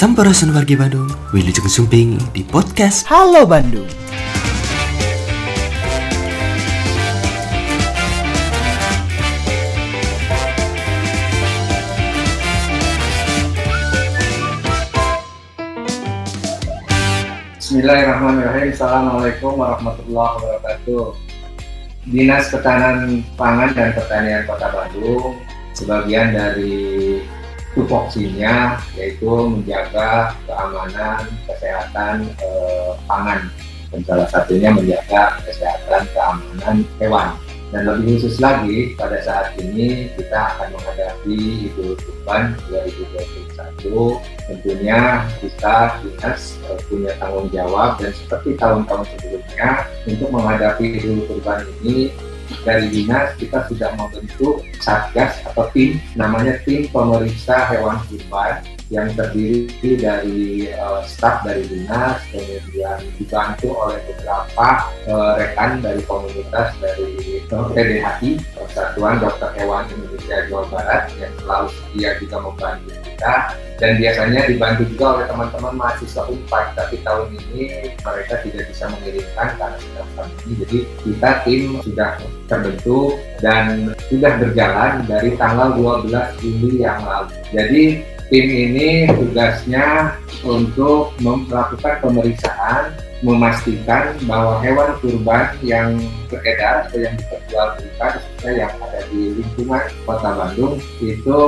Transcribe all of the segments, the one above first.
Sampurasun wargi Bandung, Wilujeng Sumping di podcast Halo Bandung. Bismillahirrahmanirrahim. Assalamualaikum warahmatullahi wabarakatuh. Dinas Ketahanan Pangan dan Pertanian Kota Bandung sebagian dari tupoksinya yaitu menjaga keamanan kesehatan eh, pangan. Dan salah satunya menjaga kesehatan keamanan hewan. Dan lebih khusus lagi pada saat ini kita akan menghadapi Idul Kurban 2021 tentunya kita dinas eh, punya tanggung jawab dan seperti tahun-tahun sebelumnya untuk menghadapi Idul Kurban ini dari dinas kita sudah membentuk satgas atau tim namanya tim pemeriksa hewan kurban yang terdiri dari uh, staf dari dinas kemudian dibantu oleh beberapa uh, rekan dari komunitas dari PDHI Persatuan Dokter Hewan Indonesia Jawa Barat yang selalu setia juga membantu kita. Dan biasanya dibantu juga oleh teman-teman mahasiswa UNPAD tapi tahun ini mereka tidak bisa mengirimkan karena sedang pandemi. Jadi kita tim sudah terbentuk dan sudah berjalan dari tanggal 12 Juli yang lalu. Jadi tim ini tugasnya untuk melakukan pemeriksaan memastikan bahwa hewan kurban yang beredar atau yang diperjualbelikan khususnya yang ada di lingkungan kota Bandung itu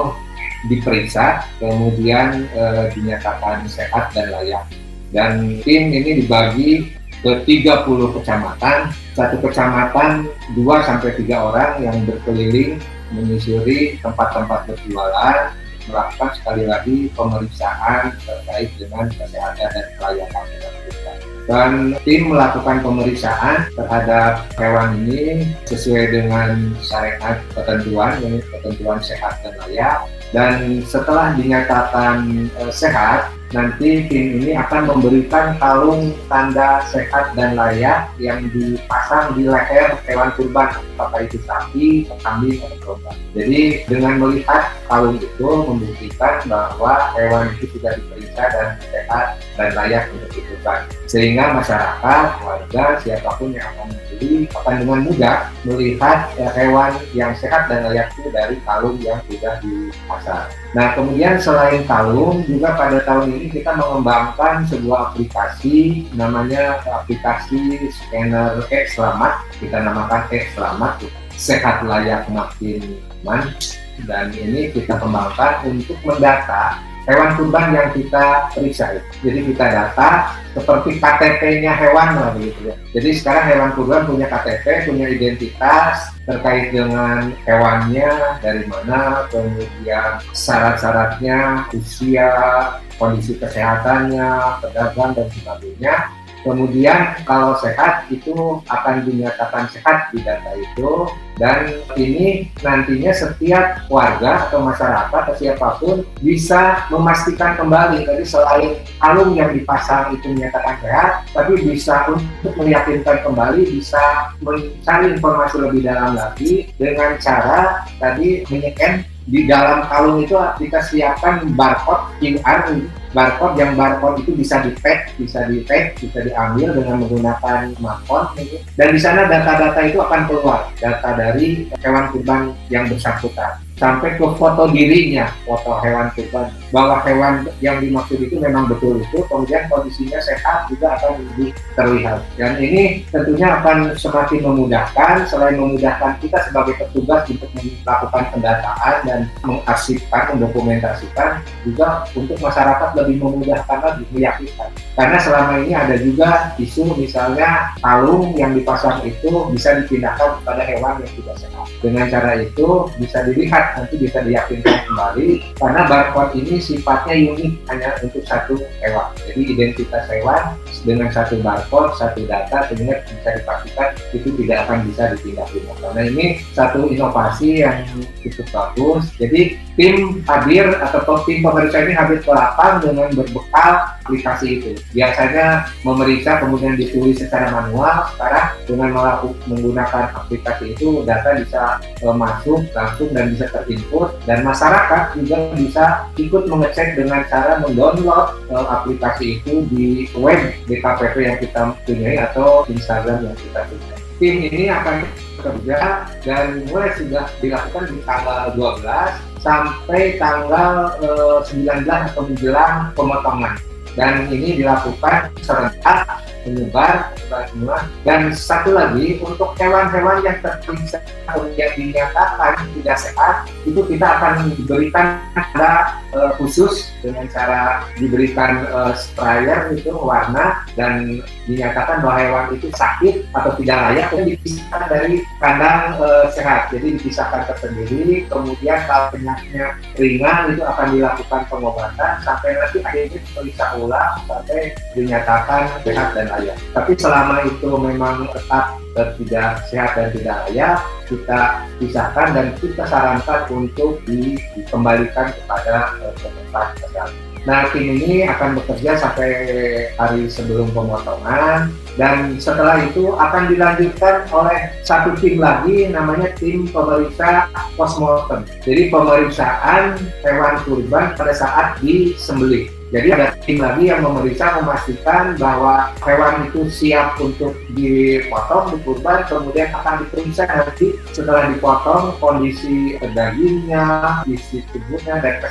diperiksa kemudian e, dinyatakan sehat dan layak. Dan tim ini dibagi ke 30 kecamatan. Satu kecamatan 2 sampai 3 orang yang berkeliling menyusuri tempat-tempat berjualan melakukan sekali lagi pemeriksaan terkait dengan kesehatan dan kelayakan hewan kurban. Dan tim melakukan pemeriksaan terhadap hewan ini sesuai dengan syariat ketentuan, ketentuan sehat dan layak. Dan setelah dinyatakan e, sehat, nanti tim ini akan memberikan kalung tanda sehat dan layak yang dipasang di leher hewan kurban apakah itu sapi, kambing atau domba. Jadi dengan melihat kalung itu membuktikan bahwa hewan itu sudah diperiksa dan sehat dan layak untuk dikurban. Sehingga masyarakat, warga, siapa pun yang akan membeli akan dengan mudah melihat eh, hewan yang sehat dan layak itu dari kalung yang sudah dipasang. Nah kemudian selain kalung juga pada tahun ini kita mengembangkan sebuah aplikasi namanya aplikasi scanner X Selamat. Kita namakan X Selamat. Sehat layak makin aman dan ini kita kembangkan untuk mendata hewan kurban yang kita periksa. Jadi kita data seperti KTP-nya hewan lah begitu ya. Jadi sekarang hewan kurban punya KTP, punya identitas terkait dengan hewannya dari mana, kemudian syarat-syaratnya, usia, kondisi kesehatannya, pedagang dan sebagainya Kemudian kalau sehat itu akan dinyatakan sehat di data itu dan ini nantinya setiap warga atau masyarakat atau siapa pun bisa memastikan kembali. Tadi selain kalung yang dipasang itu menyatakan sehat tapi bisa untuk meyakinkan kembali bisa mencari informasi lebih dalam lagi dengan cara tadi menyekan di dalam kalung itu kita siapkan barcode QR barcode yang barcode itu bisa di pack, bisa di pack, bisa diambil dengan menggunakan smartphone. Dan di sana data-data itu akan keluar. Data dari hewan kurban yang bersangkutan sampai ke foto dirinya, foto hewan kurban bahwa hewan yang dimaksud itu memang betul itu, kemudian kondisinya sehat juga akan lebih terlihat. Dan ini tentunya akan semakin memudahkan, selain memudahkan kita sebagai petugas untuk melakukan pendataan dan mengarsipkan, mendokumentasikan, juga untuk masyarakat lebih memudahkan lagi, meyakinkan. Karena selama ini ada juga isu misalnya kalung yang dipasang itu bisa dipindahkan kepada hewan yang tidak sehat. Dengan cara itu bisa dilihat nanti bisa diyakinkan kembali karena barcode ini sifatnya unik hanya untuk satu hewan. Jadi identitas hewan dengan satu barcode, satu data sehingga bisa dipastikan itu tidak akan bisa dipindah-pindah. Karena ini satu inovasi yang cukup bagus. Jadi tim hadir atau tim pemeriksa ini hadir ke dengan berbekal aplikasi itu. Biasanya memeriksa kemudian ditulis secara manual, sekarang dengan melakukan menggunakan aplikasi itu data bisa e, masuk langsung dan bisa terinput dan masyarakat juga bisa ikut mengecek dengan cara mendownload e, aplikasi itu di web DKPP yang kita punyai atau Instagram yang kita punyai. Tim ini akan bekerja dan mulai sudah dilakukan di tanggal 12 sampai tanggal eh, 19 atau menjelang pemotongan dan ini dilakukan serentak menyebar dan satu lagi untuk hewan-hewan yang terperiksa kemudian dinyatakan tidak sehat itu kita akan diberikan ada uh, khusus dengan cara diberikan uh, sprayer itu warna dan dinyatakan bahwa hewan itu sakit atau tidak layak dan dipisahkan dari kandang uh, sehat. Jadi dipisahkan tersendiri kemudian kalau penyakitnya ringan itu akan dilakukan pengobatan sampai nanti akhirnya diperiksa ulang sampai dinyatakan sehat dan layak. Tapi selama itu memang tetap tidak sehat dan tidak layak, kita pisahkan dan kita sarankan untuk dikembalikan kepada tempat kesehatan. Nah, tim ini akan bekerja sampai hari sebelum pemotongan dan setelah itu akan dilanjutkan oleh satu tim lagi namanya tim pemeriksa postmortem. Jadi pemeriksaan hewan kurban pada saat disembelih. Jadi ada tim lagi yang memeriksa memastikan bahwa hewan itu siap untuk dipotong, dikurban, kemudian akan diperiksa nanti. Setelah dipotong kondisi dagingnya, isi tubuhnya, dan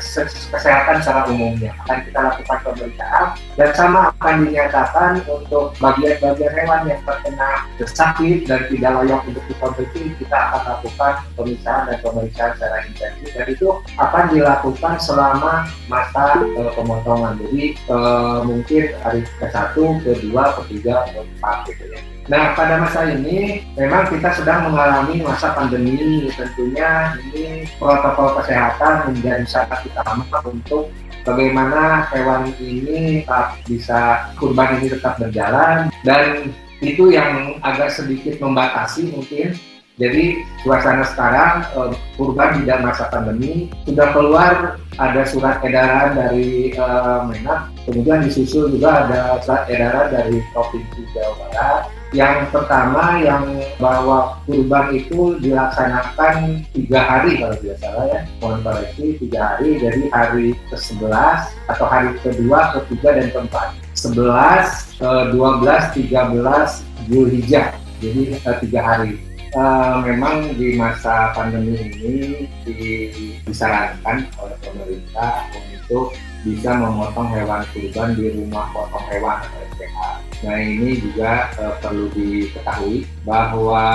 kesehatan secara umumnya. Akan kita lakukan pemeriksaan dan sama akan dinyatakan untuk bagian-bagian hewan yang terkena sakit dan tidak layak untuk dikonsumsi kita akan lakukan pemeriksaan dan pemeriksaan secara intensif. Dan itu akan dilakukan selama masa uh, pemotongan. Jadi uh, mungkin hari ke-1, ke-2, ke-3, ke-4 gitu ya. Nah, pada masa ini memang kita sedang mengalami masa pandemi. Tentunya ini protokol kesehatan menjadi sangat utama untuk bagaimana hewan ini tetap bisa kurban ini tetap berjalan dan itu yang agak sedikit membatasi mungkin jadi suasana sekarang uh, kurban tidak masa pandemi sudah keluar ada surat edaran dari uh, Menak, kemudian disusul juga ada surat edaran dari Provinsi Jawa Barat. Yang pertama yang bahwa kurban itu dilaksanakan tiga hari kalau tidak salah ya, mohon koreksi tiga hari, jadi hari ke-11 atau hari kedua, ketiga dan keempat. 11, 12, 13 Zulhijjah, jadi tiga hari uh, memang di masa pandemi ini disarankan oleh pemerintah untuk bisa memotong hewan kurban di rumah potong hewan atau RPH. Nah ini juga uh, perlu diketahui bahwa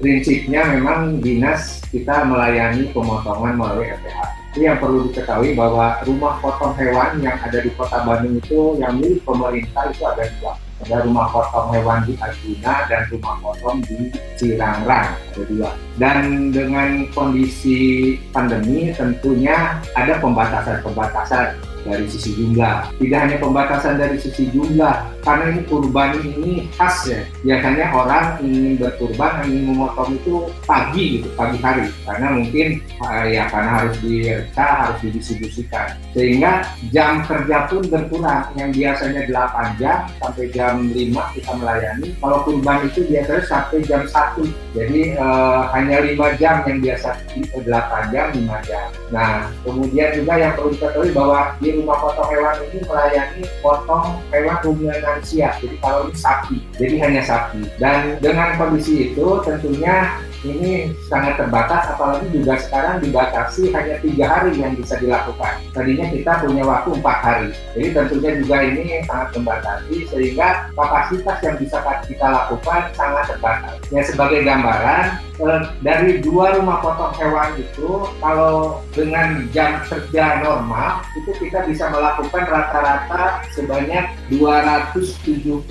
prinsipnya memang dinas kita melayani pemotongan melalui RPH. Ini yang perlu diketahui bahwa rumah potong hewan yang ada di kota Bandung itu yang milik pemerintah itu ada dua ada rumah potong hewan di Arjuna dan rumah potong di Cirangrang ada dua. Dan dengan kondisi pandemi tentunya ada pembatasan-pembatasan dari sisi jumlah. Tidak hanya pembatasan dari sisi jumlah, karena ini kurban ini khas ya. Biasanya orang ingin berkurban, ingin memotong itu pagi gitu, pagi hari. Karena mungkin eh, ya karena harus direka, harus didistribusikan. Sehingga jam kerja pun berkurang. Yang biasanya 8 jam sampai jam 5 kita melayani. Kalau kurban itu biasanya sampai jam 1. Jadi eh, hanya 5 jam yang biasa 8 jam, 5 jam. Nah, kemudian juga yang perlu diketahui bahwa di rumah potong hewan ini melayani potong hewan rumian lansia. Jadi kalau ini sapi, jadi hanya sapi. Dan dengan kondisi itu tentunya ini sangat terbatas apalagi juga sekarang dibatasi hanya tiga hari yang bisa dilakukan tadinya kita punya waktu empat hari jadi tentunya juga ini sangat membatasi sehingga kapasitas yang bisa kita lakukan sangat terbatas ya sebagai gambaran dari dua rumah potong hewan itu kalau dengan jam kerja normal itu kita bisa melakukan rata-rata sebanyak 272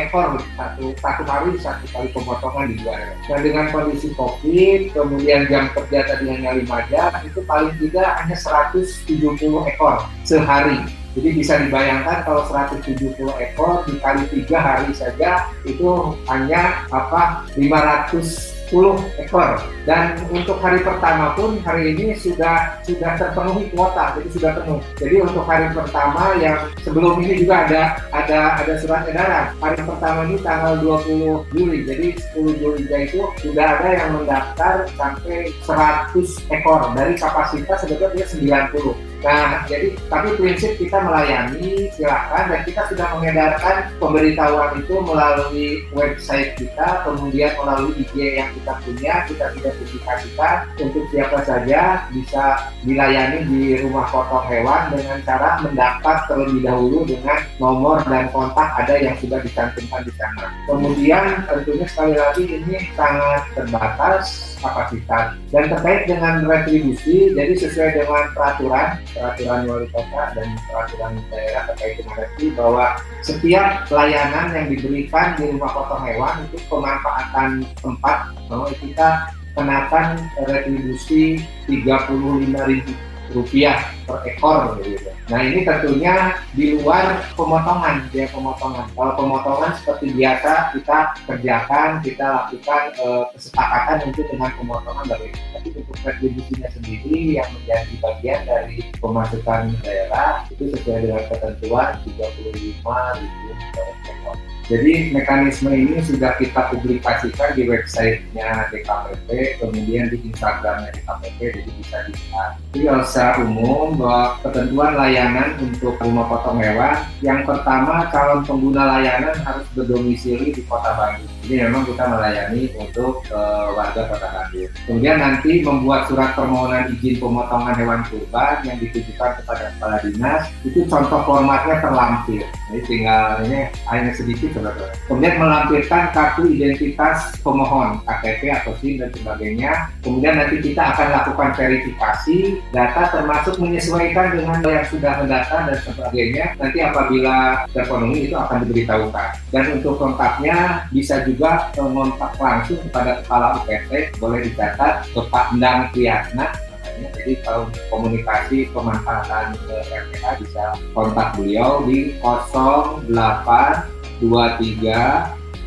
ekor satu satu hari satu kali pemotongan di dua Nah dengan kondisi COVID, kemudian jam kerja tadi hanya 5 jam, itu paling tidak hanya 170 ekor sehari. Jadi bisa dibayangkan kalau 170 ekor dikali tiga hari saja itu hanya apa 500 10 ekor. Dan untuk hari pertama pun hari ini sudah sudah terpenuhi kuota jadi sudah penuh. Jadi untuk hari pertama yang sebelum ini juga ada ada ada surat edaran. Hari pertama ini tanggal 20 Juli jadi 10 Juli itu sudah ada yang mendaftar sampai 100 ekor. Dari kapasitas sebetulnya 90 Nah, jadi tapi prinsip kita melayani silakan dan kita sudah mengedarkan pemberitahuan itu melalui website kita, kemudian melalui IG yang kita punya, kita sudah publikasikan untuk siapa saja bisa dilayani di rumah potong hewan dengan cara mendaftar terlebih dahulu dengan nomor dan kontak ada yang sudah dicantumkan di sana. Kemudian tentunya sekali lagi ini sangat terbatas kapasitas dan terkait dengan retribusi jadi sesuai dengan peraturan peraturan wali kota dan peraturan daerah terkait dengan retribusi bahwa setiap pelayanan yang diberikan di rumah potong hewan itu pemanfaatan tempat. Bahwa kita kenakan retribusi 35.000 rupiah per ekor gitu. Nah ini tentunya di luar pemotongan, ya pemotongan. Kalau pemotongan seperti biasa kita kerjakan, kita lakukan e, kesepakatan untuk dengan pemotongan bagaimana. Tapi untuk retribusinya sendiri yang menjadi bagian dari pemasukan daerah itu sesuai dengan ketentuan 35 ribu per ekor. Jadi mekanisme ini sudah kita publikasikan di websitenya DKPP, kemudian di Instagramnya DKPP, jadi bisa dilihat. Jadi secara umum bahwa ketentuan layanan untuk rumah potong hewan, yang pertama calon pengguna layanan harus berdomisili di Kota Bandung. Jadi memang kita melayani untuk uh, warga Kota Bandung. Kemudian nanti membuat surat permohonan izin pemotongan hewan kurban yang ditujukan kepada kepala dinas, itu contoh formatnya terlampir. Jadi tinggal ini hanya sedikit Kemudian melampirkan kartu identitas pemohon, KTP atau SIM dan sebagainya. Kemudian nanti kita akan lakukan verifikasi data termasuk menyesuaikan dengan yang sudah mendata dan sebagainya. Nanti apabila terpenuhi itu akan diberitahukan. Dan untuk kontaknya bisa juga mengontak langsung kepada kepala UPT, boleh dicatat ke Pak Endang Priyatna lainnya jadi kalau komunikasi pemanfaatan ke RPA bisa kontak beliau di 0823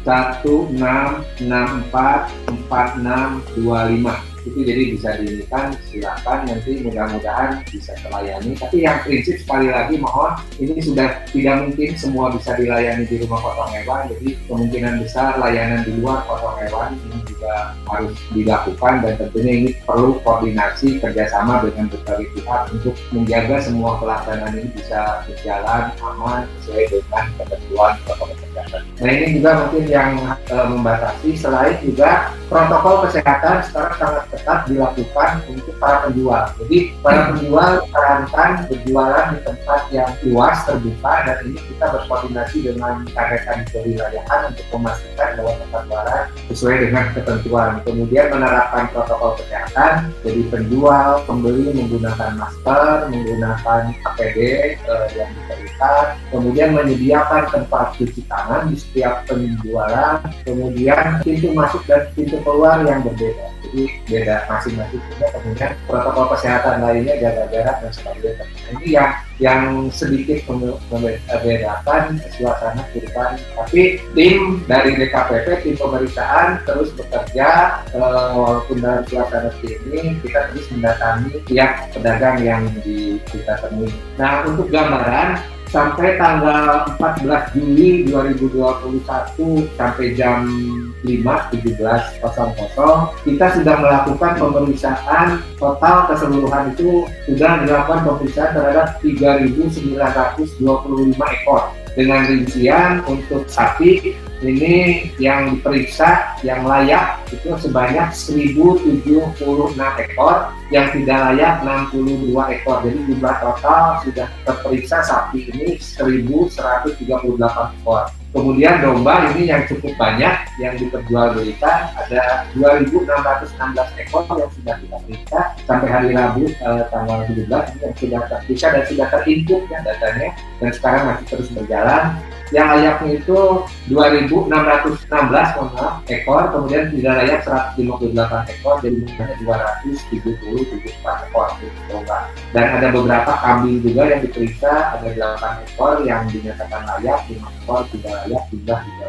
1664 4625 itu jadi bisa diinginkan silakan. Nanti mudah-mudahan bisa terlayani. Tapi yang prinsip sekali lagi mohon ini sudah tidak mungkin semua bisa dilayani di rumah potong hewan. Jadi kemungkinan besar layanan di luar potong hewan ini juga harus dilakukan. Dan tentunya ini perlu koordinasi kerjasama dengan berbagai pihak untuk menjaga semua pelaksanaan ini bisa berjalan aman sesuai dengan ketentuan protokol. Nah ini juga mungkin yang e, membatasi selain juga protokol kesehatan sekarang sangat ketat dilakukan untuk para penjual. Jadi para penjual sarankan berjualan di tempat yang luas terbuka dan ini kita berkoordinasi dengan rekan kewilayahan untuk memastikan bahwa tempat jualan sesuai dengan ketentuan. Kemudian menerapkan protokol kesehatan, jadi penjual, pembeli menggunakan masker, menggunakan APD eh, yang diberikan, kemudian menyediakan tempat cuci tangan di setiap penjualan, kemudian pintu masuk dan pintu keluar yang berbeda. Jadi beda masing-masing. Punya kemudian protokol kesehatan lainnya jaga jarak dan sebagainya. Ini yang yang sedikit membedakan suasana kurban tapi tim dari DKPP tim pemeriksaan terus bekerja uh, walaupun dalam suasana ini kita terus mendatangi pihak pedagang yang di, kita temui. Nah untuk gambaran sampai tanggal 14 Juli 2021 sampai jam 5.17.00 kita sudah melakukan pemeriksaan. Total keseluruhan itu sudah dilakukan pemeriksaan terhadap 3.925 ekor. Dengan rincian untuk sapi ini yang diperiksa yang layak itu sebanyak 1076 ekor yang tidak layak 62 ekor. Jadi jumlah total sudah terperiksa sapi ini 1138 ekor. Kemudian domba ini yang cukup banyak yang diperjualbelikan ada 2616 ekor yang sudah kita periksa. Sampai hari Rabu eh, tanggal 17 ini yang sudah terperiksa dan sudah terinput ya datanya. Dan sekarang masih terus berjalan yang layaknya itu 2.616 maaf, ekor, kemudian tidak layak 158 ekor, jadi jumlahnya 277 ekor domba. Dan ada beberapa kambing juga yang diperiksa, ada 8 ekor yang dinyatakan layak, 5 ekor tidak layak, jumlah juga.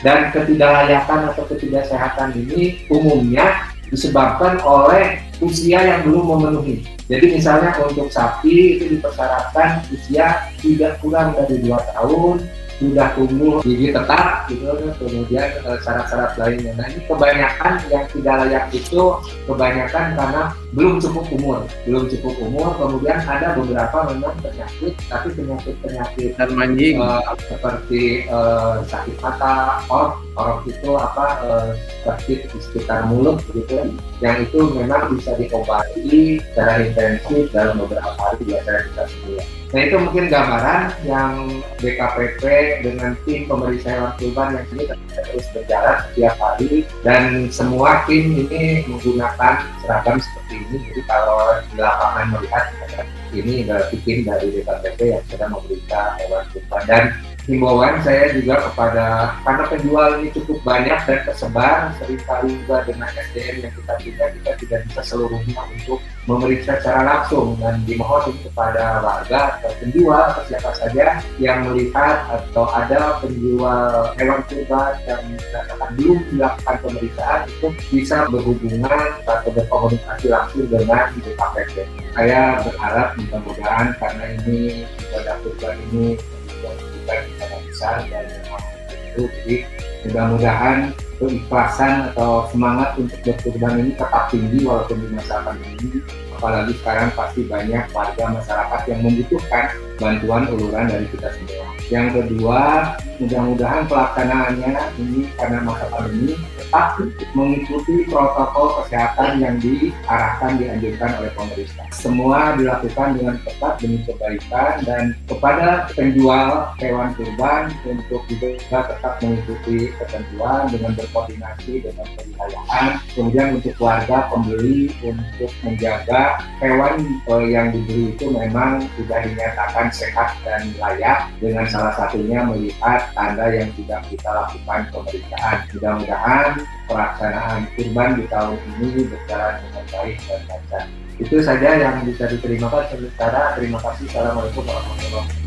Dan ketidaklayakan atau ketidaksehatan ini umumnya disebabkan oleh usia yang belum memenuhi. Jadi misalnya untuk sapi itu dipersyaratkan usia tidak kurang dari dua tahun, sudah tumbuh gigi tetap gitu. Kemudian eh, syarat-syarat lainnya. Nah ini kebanyakan yang tidak layak itu kebanyakan karena belum cukup umur. Belum cukup umur kemudian ada beberapa memang penyakit tapi penyakit penyakit dan manjing uh, seperti uh, sakit mata orok orok itu apa uh, sakit di sekitar mulut begitu yang itu memang bisa diobati secara intensif dalam beberapa hari biasanya kita sebulan Nah itu mungkin gambaran yang BKPP dengan tim pemeriksa hewan kurban yang ini terus berjalan setiap hari dan semua tim ini menggunakan seragam seperti ini. Jadi kalau di lapangan melihat ini berarti tim dari BKPP yang sedang memeriksa hewan kurban dan himbauan saya juga kepada karena penjual ini cukup banyak dan tersebar sering kali juga dengan SDM yang kita punya kita tidak bisa seluruhnya untuk memeriksa secara langsung dan dimohon kepada warga atau penjual atau siapa saja yang melihat atau ada penjual hewan kurban yang dikatakan belum dilakukan pemeriksaan itu bisa berhubungan atau berkomunikasi langsung dengan BKPP. Saya berharap mudah-mudahan karena ini ibadah kurban ini besar dan memang itu. Jadi mudah-mudahan keikhlasan atau semangat untuk berkurban ini tetap tinggi walaupun di masa pandemi. Apalagi sekarang pasti banyak warga masyarakat yang membutuhkan bantuan uluran dari kita semua. Yang kedua, mudah-mudahan pelaksanaannya ini karena masa pandemi tetap mengikuti protokol kesehatan yang diarahkan dianjurkan oleh pemerintah. Semua dilakukan dengan ketat demi kebaikan dan kepada penjual hewan kurban untuk juga tetap mengikuti ketentuan dengan berkoordinasi dengan penyayaan. Kemudian untuk warga pembeli untuk menjaga hewan eh, yang dibeli itu memang sudah dinyatakan sehat dan layak dengan salah satunya melihat tanda yang sudah kita lakukan pemeriksaan. Mudah-mudahan pelaksanaan kurban di tahun ini berjalan dengan baik dan lancar. Itu saja yang bisa diterima Sementara terima kasih. Assalamualaikum warahmatullahi wabarakatuh.